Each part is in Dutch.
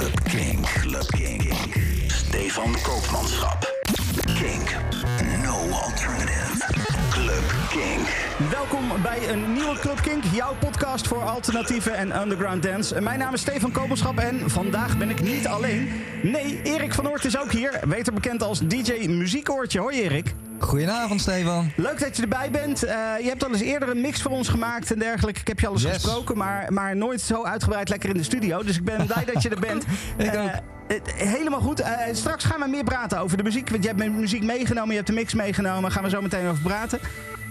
Club Kink. Club Kink. Stefan Koopmanschap. Kink. No alternative. Club Kink. Welkom bij een nieuwe Club Kink, jouw podcast voor alternatieve en underground dance. Mijn naam is Stefan Koopmanschap en vandaag ben ik niet alleen. Nee, Erik van Oort is ook hier, beter bekend als DJ Muziekoortje. Hoi Erik. Goedenavond, Stefan. Leuk dat je erbij bent. Eh, je hebt al eens eerder een mix voor ons gemaakt en dergelijke. Ik heb je al eens Yes. gesproken, maar, maar nooit zo uitgebreid lekker in de studio. Dus ik ben blij dat je er bent. Ik Eh, ook. helemaal goed. Eh, straks gaan we meer praten over de muziek. Want je hebt muziek meegenomen, je hebt de mix meegenomen. Daar gaan we zo meteen over praten.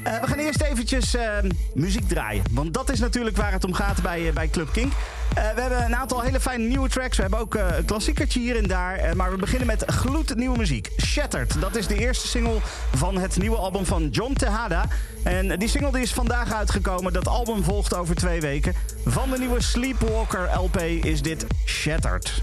Eh, we gaan eerst eventjes eh, muziek draaien. Want dat is natuurlijk waar het om gaat bij, eh, bij Club Kink. Eh, we hebben een aantal hele fijne nieuwe tracks. We hebben ook een klassiekertje hier en daar. Maar we beginnen met gloednieuwe muziek. Shattered. Dat is de eerste single van het nieuwe album van John Tejada. En die single die is vandaag uitgekomen. Dat album volgt over twee weken. Van de nieuwe Sleepwalker LP is dit Shattered.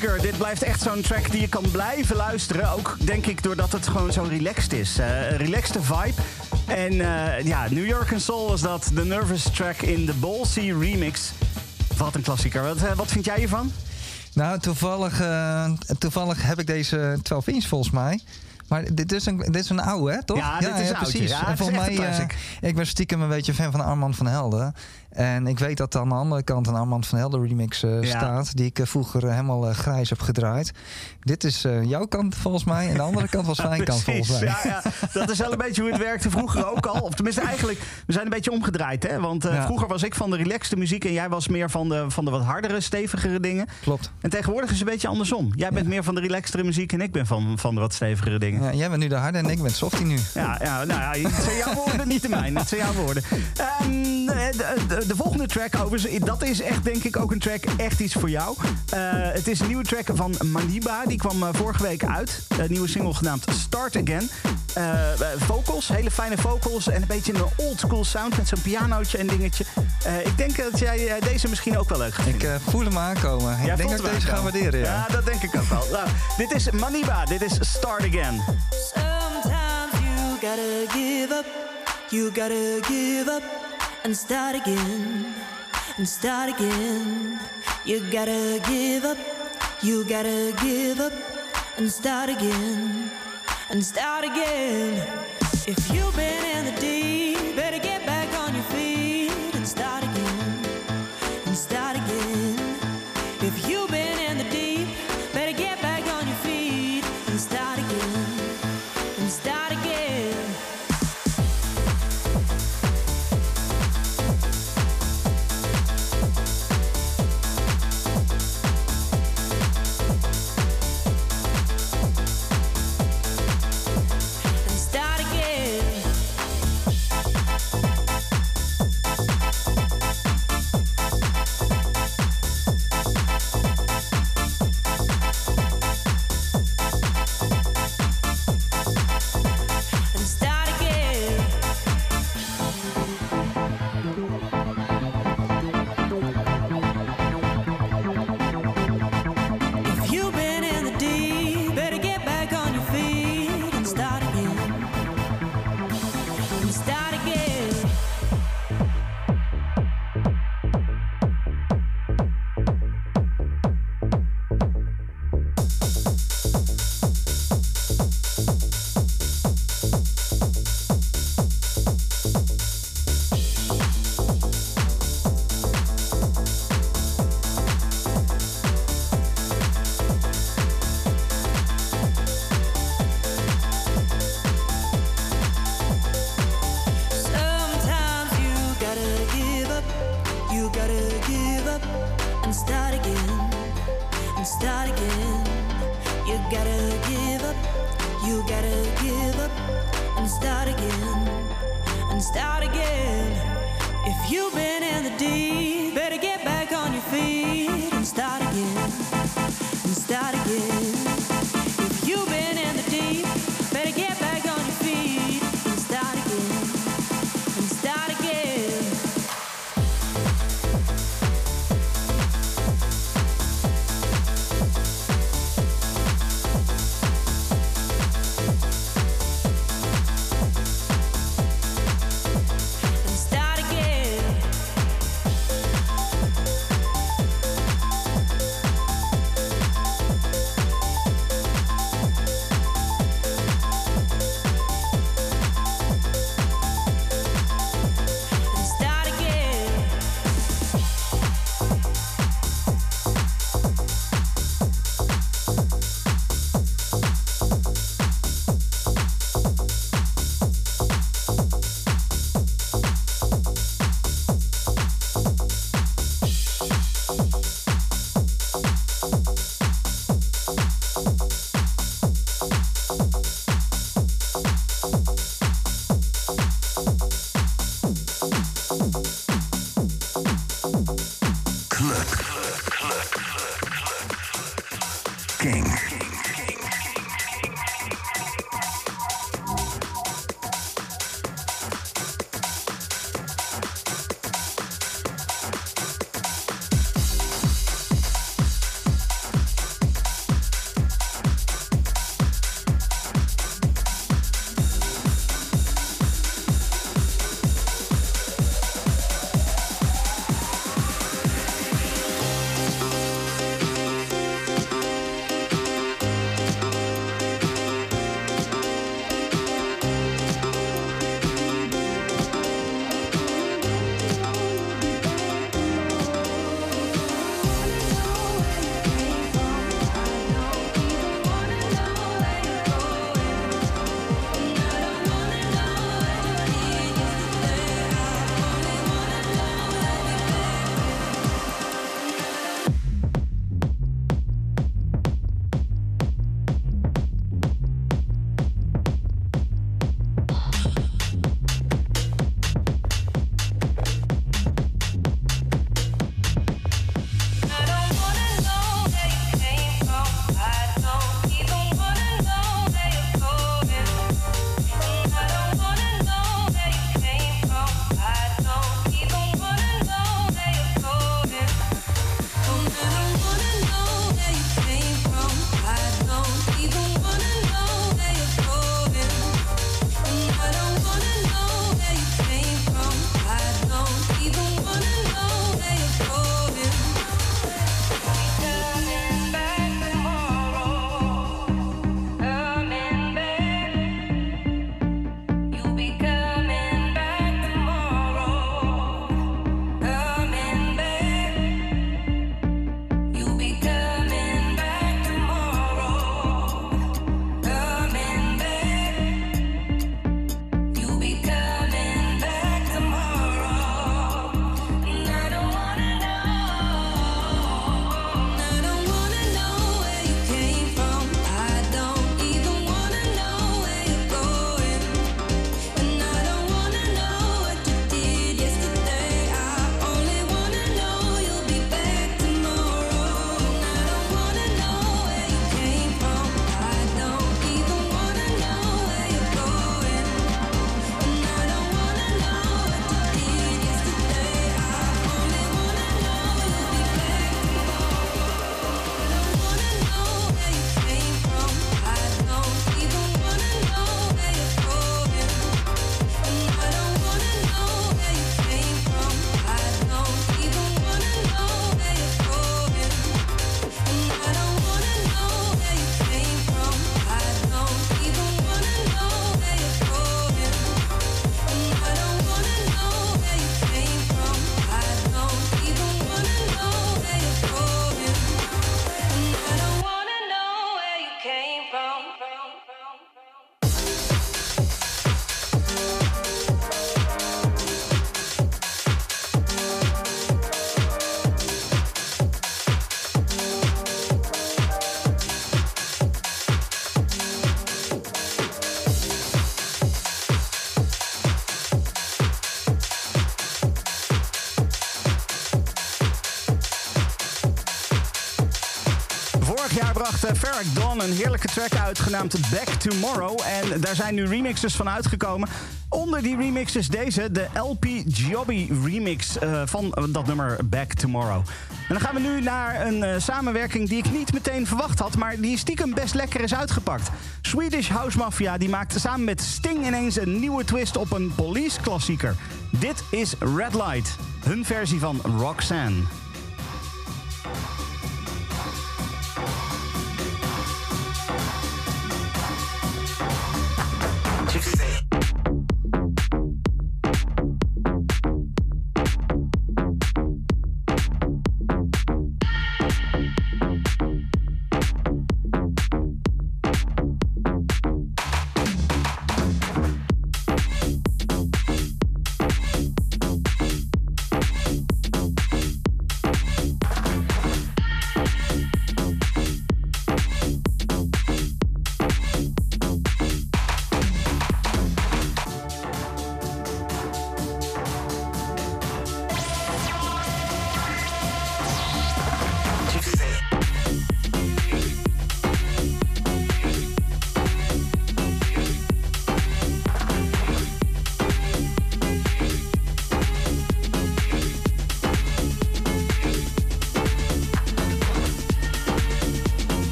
Dit blijft echt zo'n track die je kan blijven luisteren. Ook denk ik doordat het gewoon zo relaxed is. Uh, relaxed vibe. En uh, ja, New York and Soul was dat. De Nervous track in de Ballsy remix. Wat een klassieker. Wat, uh, wat vind jij hiervan? Nou, toevallig, toevallig heb ik deze 12 inch volgens mij. Maar dit is een, dit is een oude, hè, toch? Ja, dit is ja, precies. Ja, en volgens mij, uh, ik ben stiekem een beetje fan van Armand van Helden. En ik weet dat aan de andere kant een Armand van Helden remix uh, staat. Die ik uh, vroeger helemaal grijs heb gedraaid. Dit is jouw kant volgens mij. En de andere kant was mijn kant volgens mij. Ja, ja, dat is wel een beetje hoe het werkte vroeger ook al. Of tenminste eigenlijk, we zijn een beetje omgedraaid. Hè? Want vroeger was ik van de relaxte muziek. En jij was meer van de, van de wat hardere, stevigere dingen. Klopt. En tegenwoordig is het een beetje andersom. Jij bent meer van de relaxtere muziek. En ik ben van, van de wat stevigere dingen. Ja, jij bent nu de harde en ik ben softie nu. Ja, ja nou ja, het zijn jouw woorden, niet de mijne. Het zijn jouw woorden. Um, de, de, de, volgende track, overigens, dat is echt denk ik ook een track echt iets voor jou. Uh, het is een nieuwe track van Maniba. Die kwam uh, vorige week uit. Een nieuwe single genaamd Start Again. Uh, vocals, hele fijne vocals en een beetje een old school sound met zo'n pianootje en dingetje. ik denk dat jij deze misschien ook wel leuk gaat Ik voel hem aankomen. Ik denk dat ik deze ga waarderen. Ja. ja. dat denk ik ook wel. Nou, dit is Maniba, dit is Start Again. Sometimes you gotta give up, you gotta give up and start again, and start again. You gotta give up, you gotta give up and start again, and start again. If you've been in start again. You gotta give up, you gotta give up and start again, and start again. If you've been in the deep, Farrah een heerlijke track uit genaamd Back Tomorrow. En daar zijn nu remixes van uitgekomen. Onder die remixes deze, de LP Jobby remix uh, van dat nummer Back Tomorrow. En dan gaan we nu naar een uh, samenwerking die ik niet meteen verwacht had, maar die stiekem best lekker is uitgepakt. Swedish House Mafia die maakte samen met Sting ineens een nieuwe twist op een police klassieker. Dit is Red Light, hun versie van Roxanne.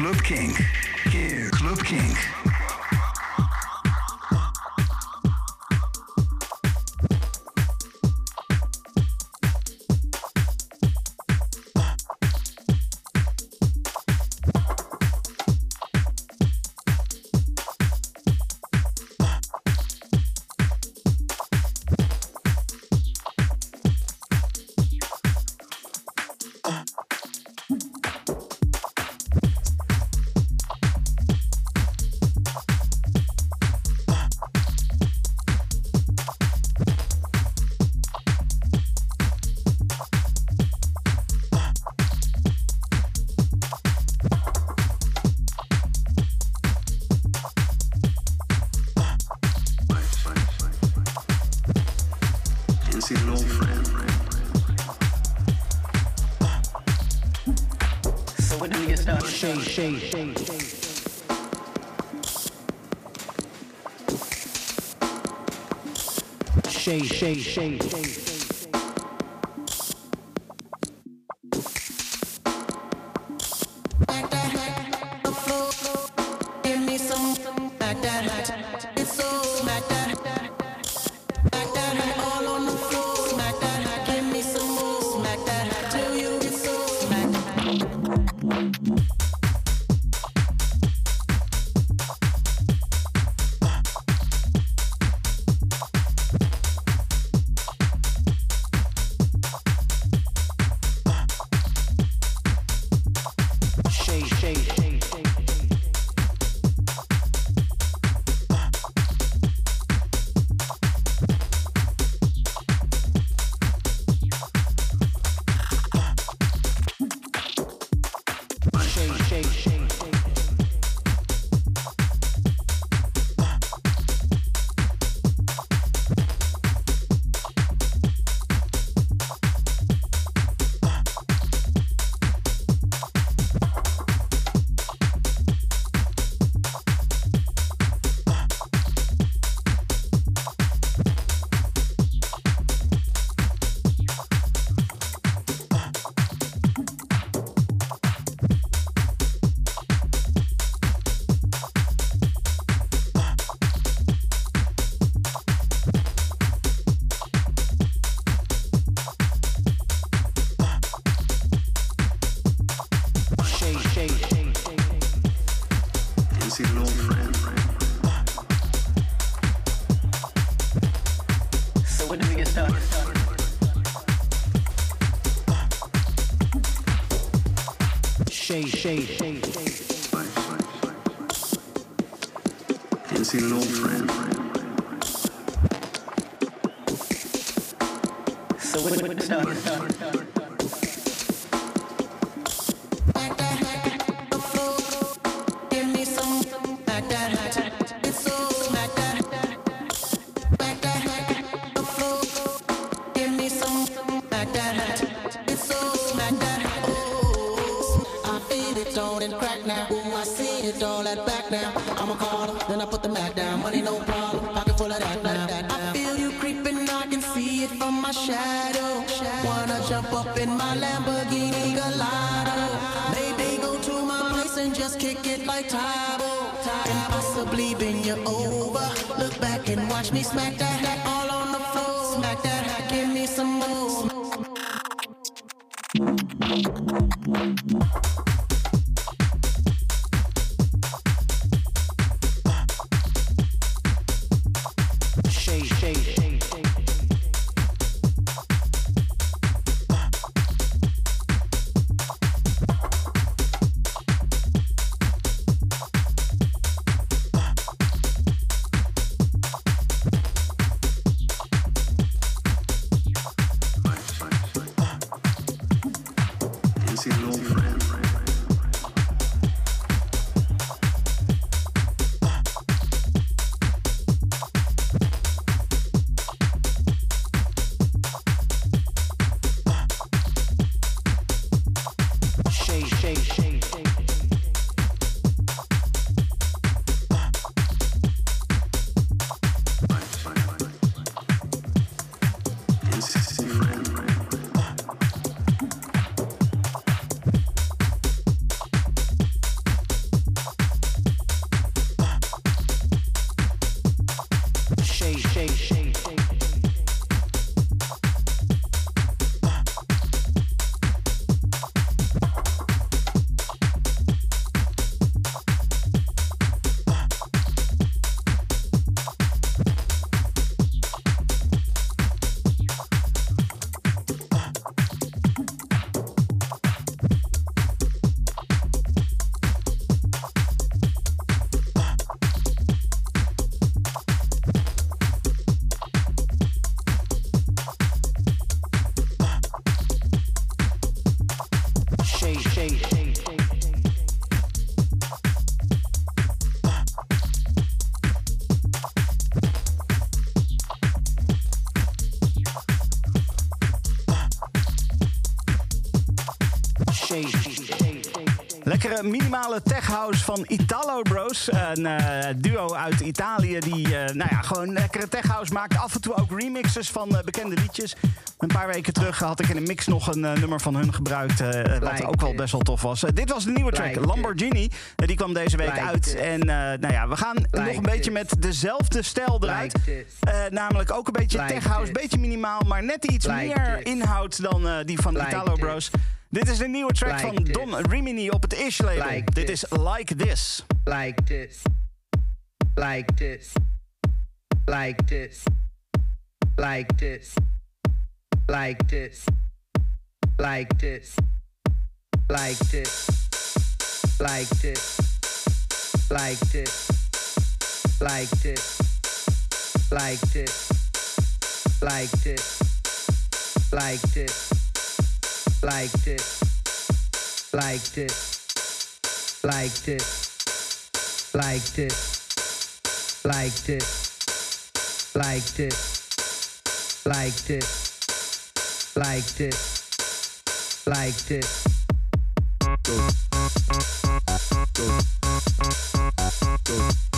Club King. Here, Club King. shade. shade, shade, shade. shaded. Lekkere minimale tech house van Italo Bros. Een eh, duo uit Italië die eh, nou ja, gewoon lekkere tech house maakt. Af en toe ook remixes van eh, bekende liedjes. Een paar weken terug had ik in een mix nog een nummer van hun gebruikt. wat ook wel best wel tof was. Dit was de nieuwe track, Lamborghini. Die kwam deze week uit. En nou ja, we gaan nog een beetje met dezelfde stijl eruit. Namelijk ook een beetje tech house, beetje minimaal. Maar net iets meer inhoud dan die van Italo Bros. Dit is de nieuwe track van Don Rimini op het Ish label. Dit is Like This. like this, like this, like this, like this, like this, like this, like this, like this, like this, like this, like this, like this, like this, like this, like this. Like this, like this, like this, like this, like this, like this, like this. like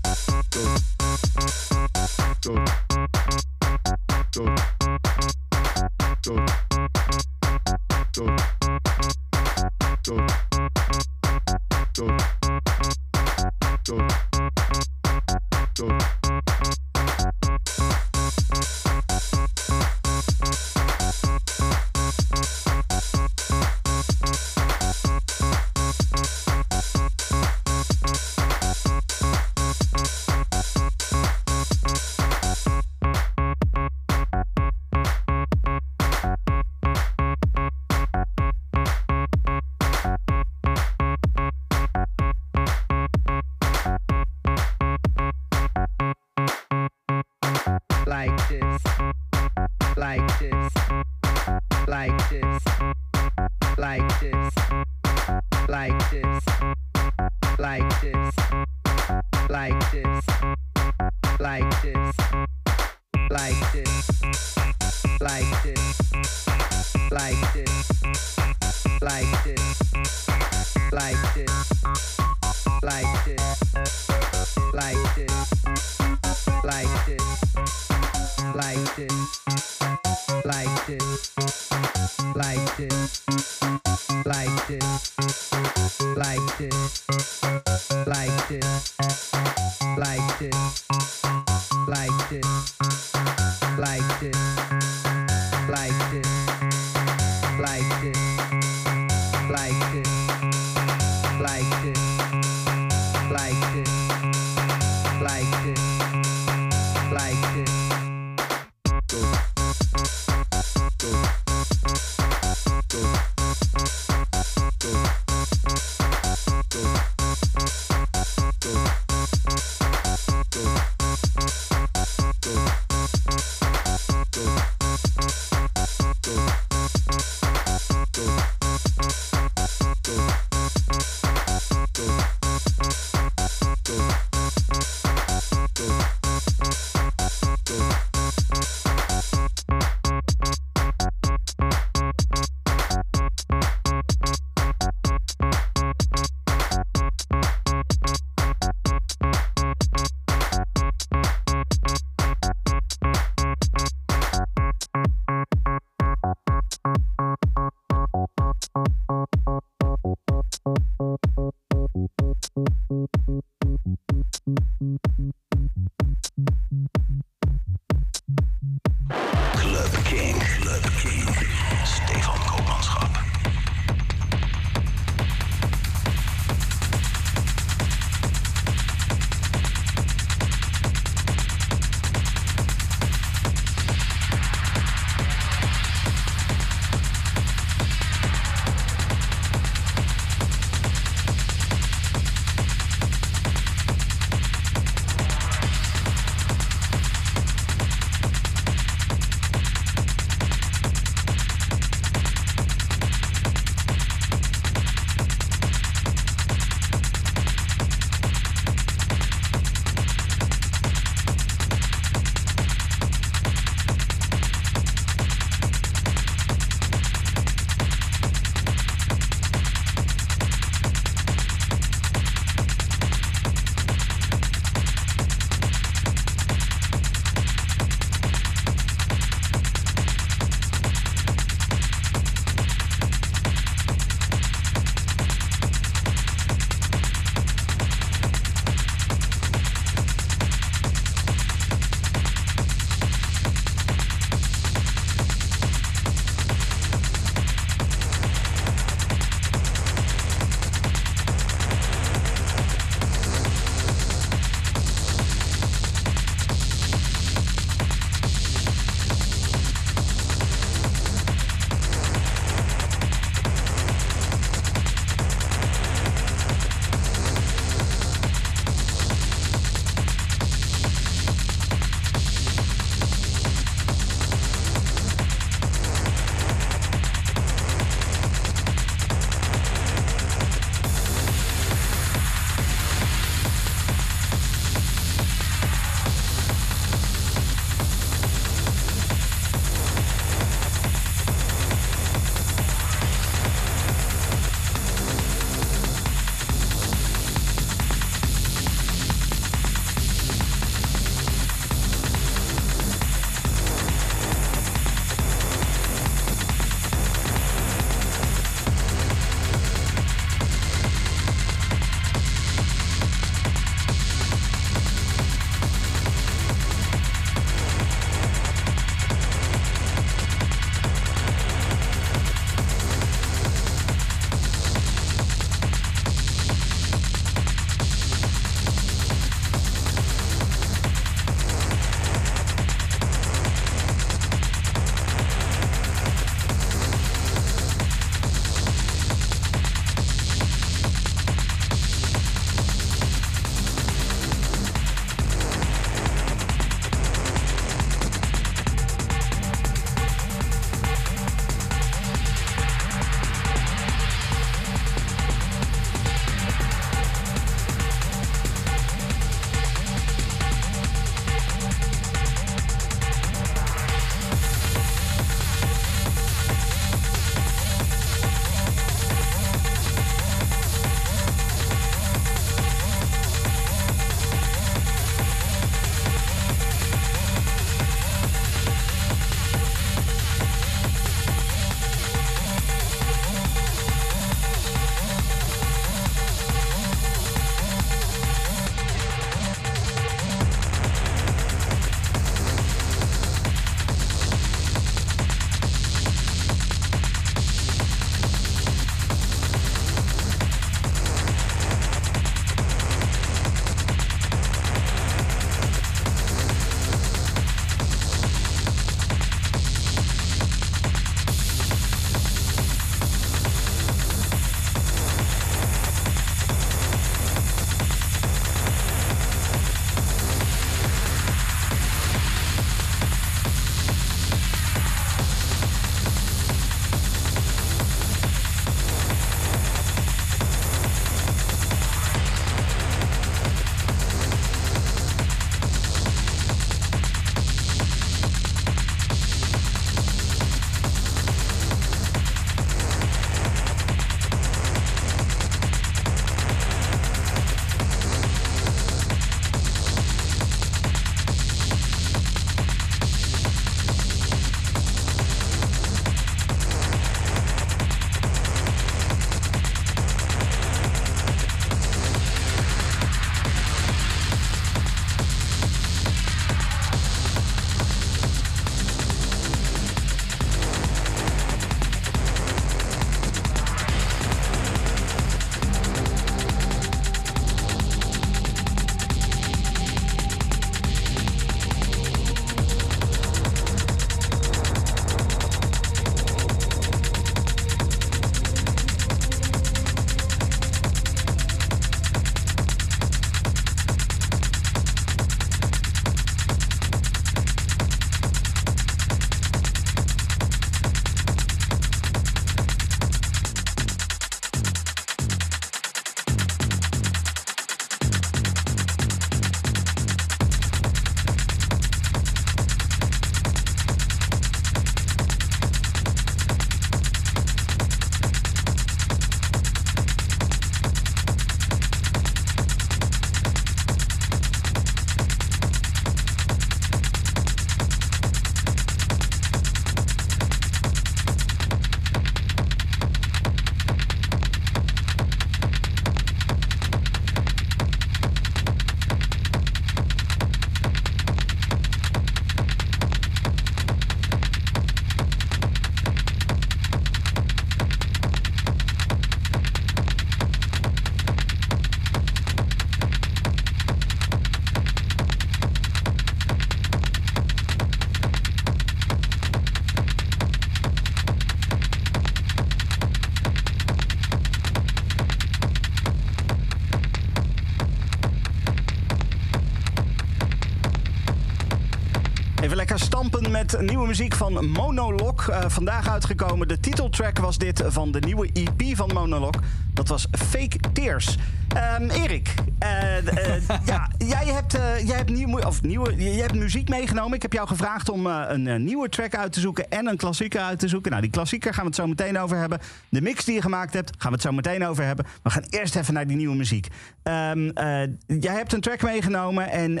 met nieuwe muziek van Monolog. Eh, vandaag uitgekomen. De titeltrack was dit van de nieuwe EP van Monolog. Dat was Fake Tears. Ehm, Erik, eh, eh, ja, jij hebt, jij, hebt nieuw, of nieuwe, jij hebt muziek meegenomen. Ik heb jou gevraagd om een nieuwe track uit te zoeken en een klassieker uit te zoeken. Nou, die klassieker gaan we het zo meteen over hebben. De mix die je gemaakt hebt, gaan we het zo meteen over hebben. We gaan eerst even naar die nieuwe muziek. Ehm, eh, jij hebt een track meegenomen en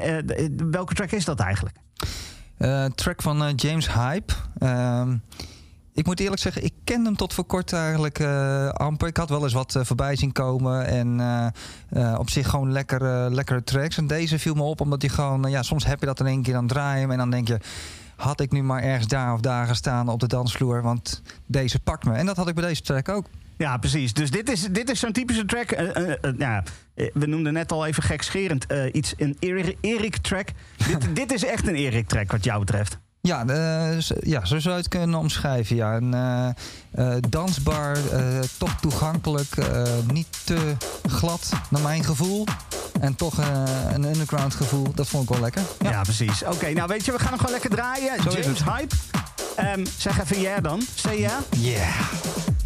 welke track is dat eigenlijk? Eh, track van eh, James Hype. Ehm, ik moet eerlijk zeggen, ik kende hem tot voor kort eigenlijk eh, amper. Ik had wel eens wat voorbij zien komen. En op zich gewoon lekkere, lekkere tracks. En deze viel me op omdat hij gewoon... ja, soms heb je dat in één keer aan het draaien. En dan denk je... Had ik nu maar ergens daar of daar gestaan op de dansvloer. Want deze pakt me. En dat had ik bij deze track ook. Ja, precies. Dus dit is, dit is zo'n typische track. eh, eh, eh, ja, we noemden net al even gekscherend iets een Eri- Erik-track. dit, dit is echt een Erik-track wat jou betreft. Ja, ja, zo zou je het kunnen omschrijven. Ja. Een dansbaar, toch toegankelijk, niet te glad naar mijn gevoel. En toch een underground gevoel. Dat vond ik wel lekker. Ja, precies. Oké, nou weet je, we gaan hem gewoon lekker draaien. Zo is James het. Hype. Ehm, zeg even ja dan. Say ja. Yeah. Everybody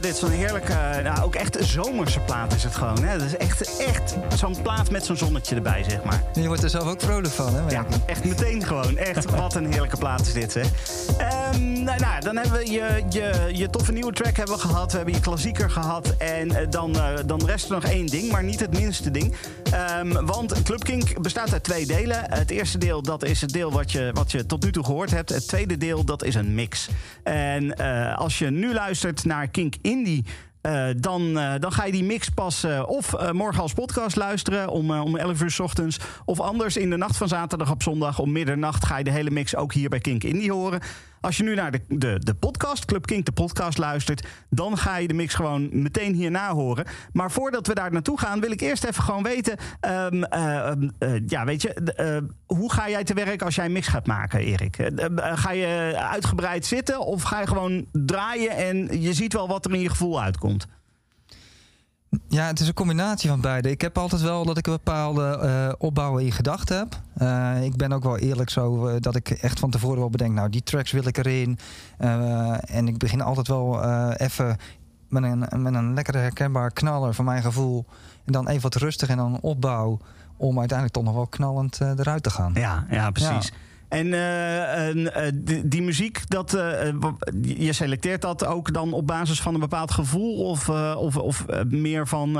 Roll Credits, een heerlijke, nou, ook echt een zomerse plaat is het gewoon. Hè? Dat is echt, echt zo'n plaat met zo'n zonnetje erbij, zeg maar. Je wordt er zelf ook vrolijk van, hè? Ja, echt meteen gewoon. Echt, wat een heerlijke plaat is dit, zeg. Ehm, nou, nou, dan hebben we je, je, je toffe nieuwe track hebben we gehad. We hebben je klassieker gehad. En eh, dan, eh, dan rest er nog één ding, maar niet het minste ding. Ehm, want Club Kink bestaat uit twee delen. Het eerste deel, dat is het deel wat je, wat je tot nu toe gehoord hebt. Het tweede deel, dat is een mix. En eh, als je nu luistert naar Kink Indie... eh, dan, eh, dan ga je die mix pas of morgen als podcast luisteren om, om 11 uur 's ochtends. Of anders in de nacht van zaterdag op zondag om middernacht ga je de hele mix ook hier bij Kink Indie horen. Als je nu naar de, de, de podcast, Club Kink, de podcast luistert, dan ga je de mix gewoon meteen hierna horen. Maar voordat we daar naartoe gaan, wil ik eerst even gewoon weten, ehm, eh, ehm, eh, ja, weet je, eh, hoe ga jij te werk als jij een mix gaat maken, Erik? Eh, ga je uitgebreid zitten of ga je gewoon draaien en je ziet wel wat er in je gevoel uitkomt? Ja, het is een combinatie van beide. Ik heb altijd wel dat ik een bepaalde eh opbouw in gedachten heb. Eh, ik ben ook wel eerlijk zo eh, dat ik echt van tevoren wel bedenk... nou, die tracks wil ik erin. En ik begin altijd wel even met een, met een lekkere herkenbaar knaller van mijn gevoel. En dan even wat rustig en dan opbouw... om uiteindelijk toch nog wel knallend eruit te gaan. Ja, ja precies. Ja. En eh, eh, die, die muziek, dat, eh, je selecteert dat ook dan op basis van een bepaald gevoel? Of, of, of meer van,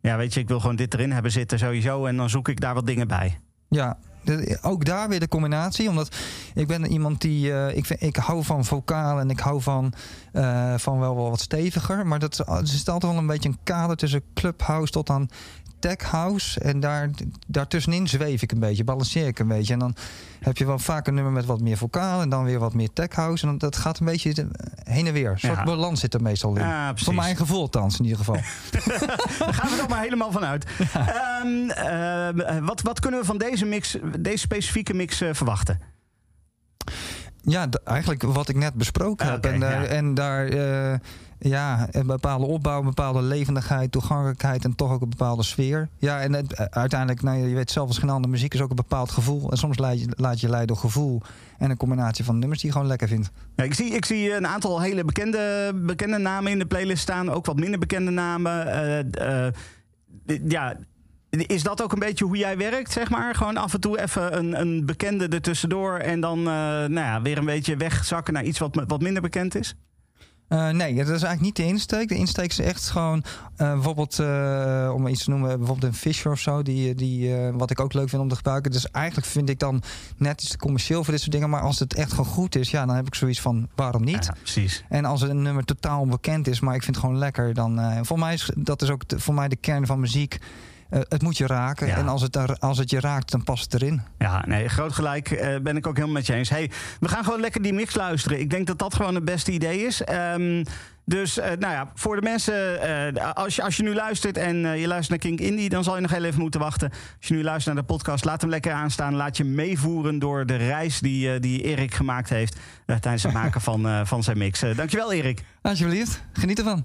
ja weet je, ik wil gewoon dit erin hebben zitten sowieso... en dan zoek ik daar wat dingen bij. Ja, ook daar weer de combinatie. Omdat ik ben iemand die. ik, vind- ik hou van vocaal en ik hou van, van wel, wel wat steviger. Maar dat, er altijd wel een beetje een kader tussen clubhouse tot aan tech house. En daar, daartussenin zweef ik een beetje, balanceer ik een beetje. En dan heb je wel vaak een nummer met wat meer vocaal en dan weer wat meer tech house. En dat gaat een beetje heen en weer. Een soort Ja. balans zit er meestal in. Ja. Voor mijn gevoel althans in ieder geval. Daar gaan we er maar helemaal van uit. Ehm, eh, wat, wat kunnen we van deze mix, deze specifieke mix eh, verwachten? Ja, eigenlijk wat ik net besproken Ah, heb. en, eh, en daar, ja, een bepaalde opbouw, een bepaalde levendigheid, toegankelijkheid en toch ook een bepaalde sfeer. Ja, en eh, uiteindelijk, nou, je weet zelf als geen ander, muziek is ook een bepaald gevoel. En soms laat je, laat je leiden door gevoel en een combinatie van nummers die je gewoon lekker vindt. Ja, ik, zie, ik zie een aantal hele bekende, bekende namen in de playlist staan. Ook wat minder bekende namen. Eh, eh, ja, is dat ook een beetje hoe jij werkt, zeg maar? Gewoon af en toe even een, een bekende ertussendoor... en dan nou ja, weer een beetje wegzakken naar iets wat, wat minder bekend is? Eh, nee, dat is eigenlijk niet de insteek. De insteek is echt gewoon, eh, bijvoorbeeld, eh, om iets te noemen, bijvoorbeeld een Fisher of zo, die, die, wat ik ook leuk vind om te gebruiken. Dus eigenlijk vind ik dan net iets te commercieel voor dit soort dingen. Maar als het echt gewoon goed is, ja, dan heb ik zoiets van, waarom niet? Ja, precies. En als een nummer totaal onbekend is, maar ik vind het gewoon lekker, dan voor mij is dat is ook de- voor mij de kern van muziek. Eh, het moet je raken. Ja. En als het, er, als het je raakt, dan past het erin. Ja, nee, groot gelijk eh, ben ik ook helemaal met je eens. Hey, we gaan gewoon lekker die mix luisteren. Ik denk dat dat gewoon het beste idee is. Ehm, dus eh, nou ja, voor de mensen, eh, als, je, als je nu luistert en je luistert naar Kink Indie, dan zal je nog heel even moeten wachten. Als je nu luistert naar de podcast, laat hem lekker aanstaan. Laat je meevoeren door de reis die, die Erik gemaakt heeft eh, tijdens het maken van, eh, van zijn mix. Dankjewel, Erik. Alsjeblieft, geniet ervan.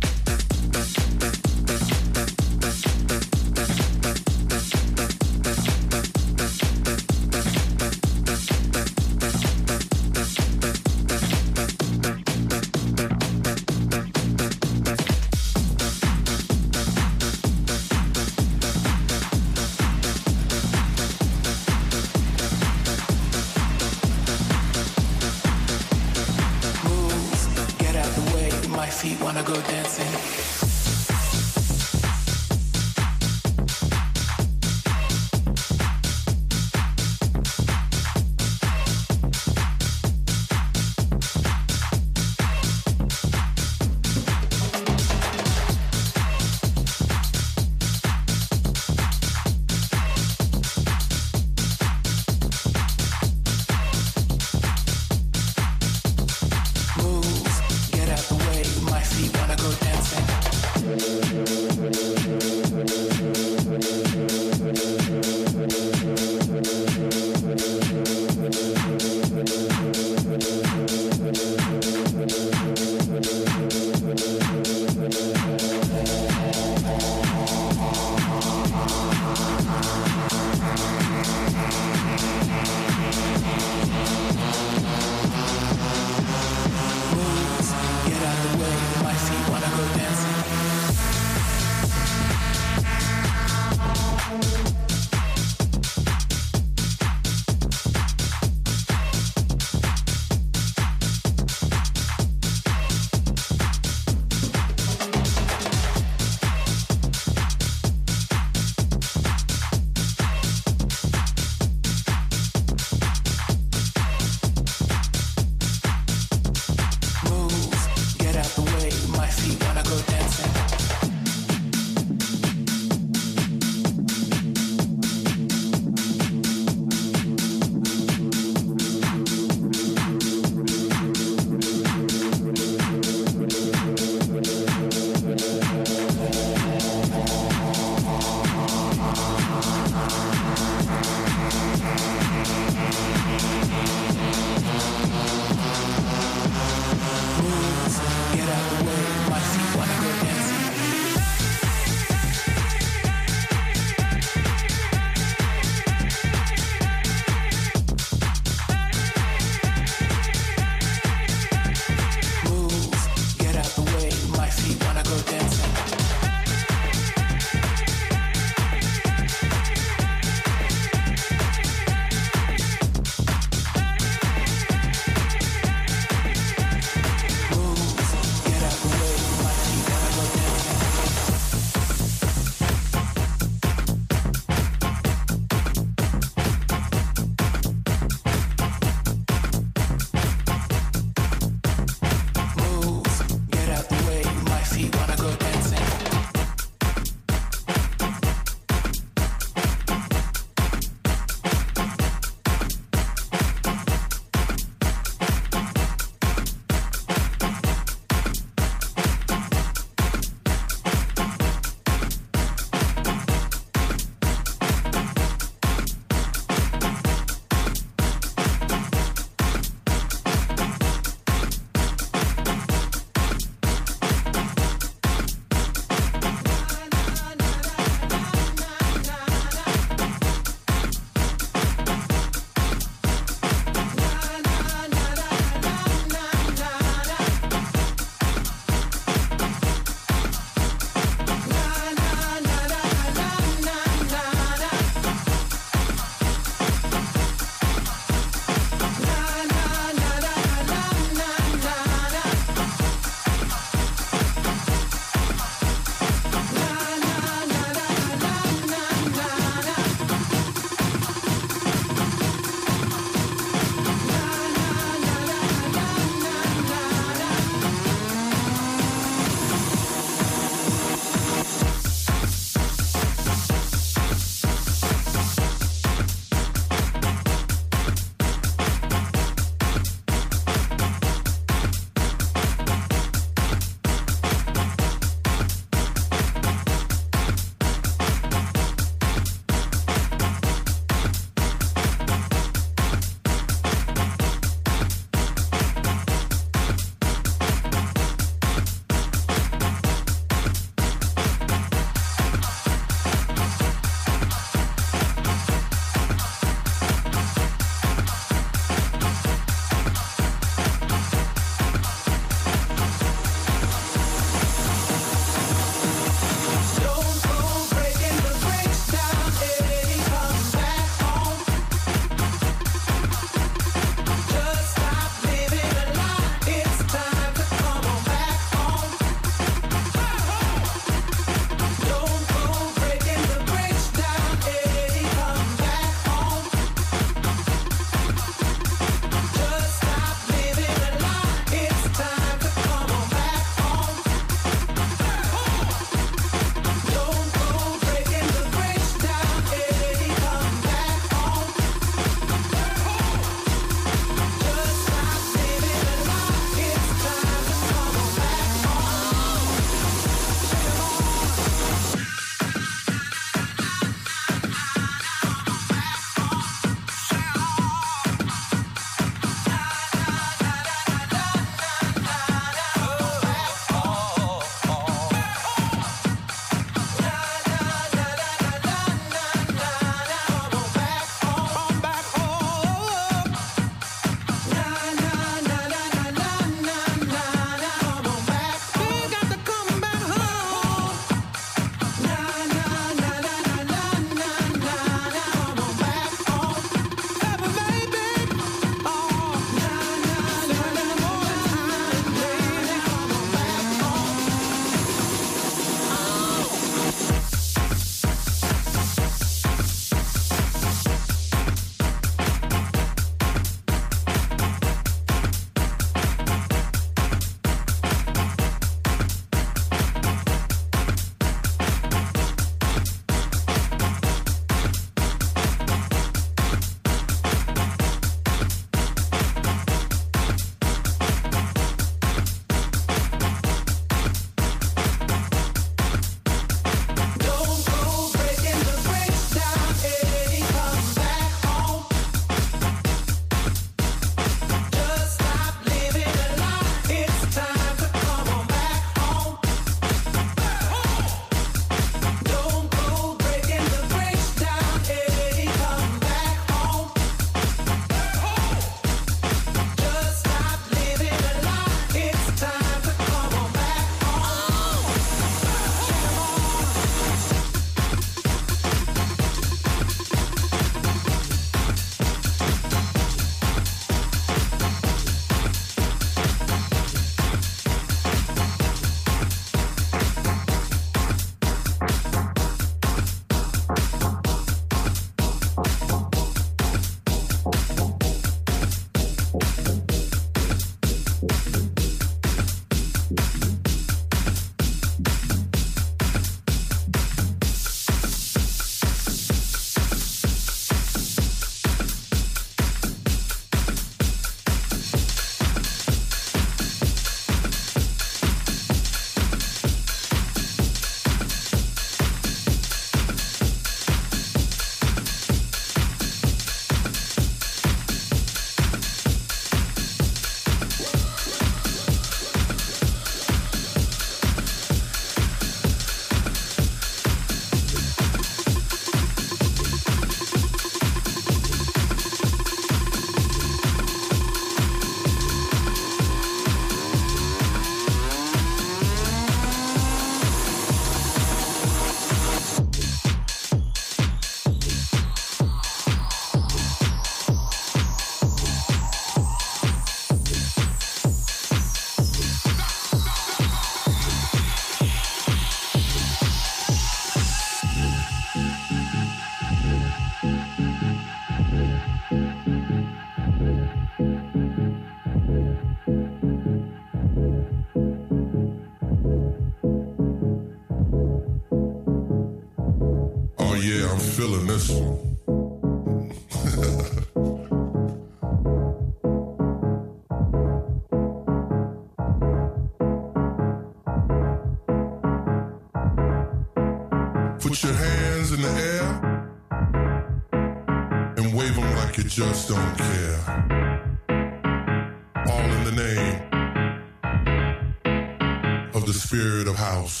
Spirit of house.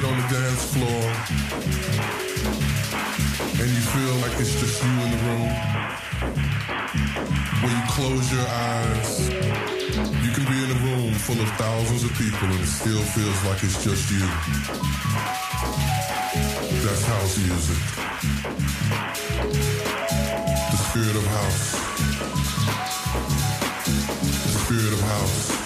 Get on the dance floor and you feel like it's just you in the room. When you close your eyes, you can be in a room full of thousands of people and it still feels like it's just you. That's house music. The spirit of house. The spirit of house.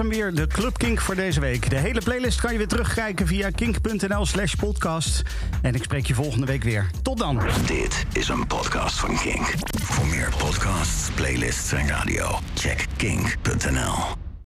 Hem weer, de Club Kink voor deze week. De hele playlist kan je weer terugkijken via kink.nl slash podcast. En ik spreek je volgende week weer. Tot dan. Dit is een podcast van Kink. Voor meer podcasts, playlists en radio, check kink.nl.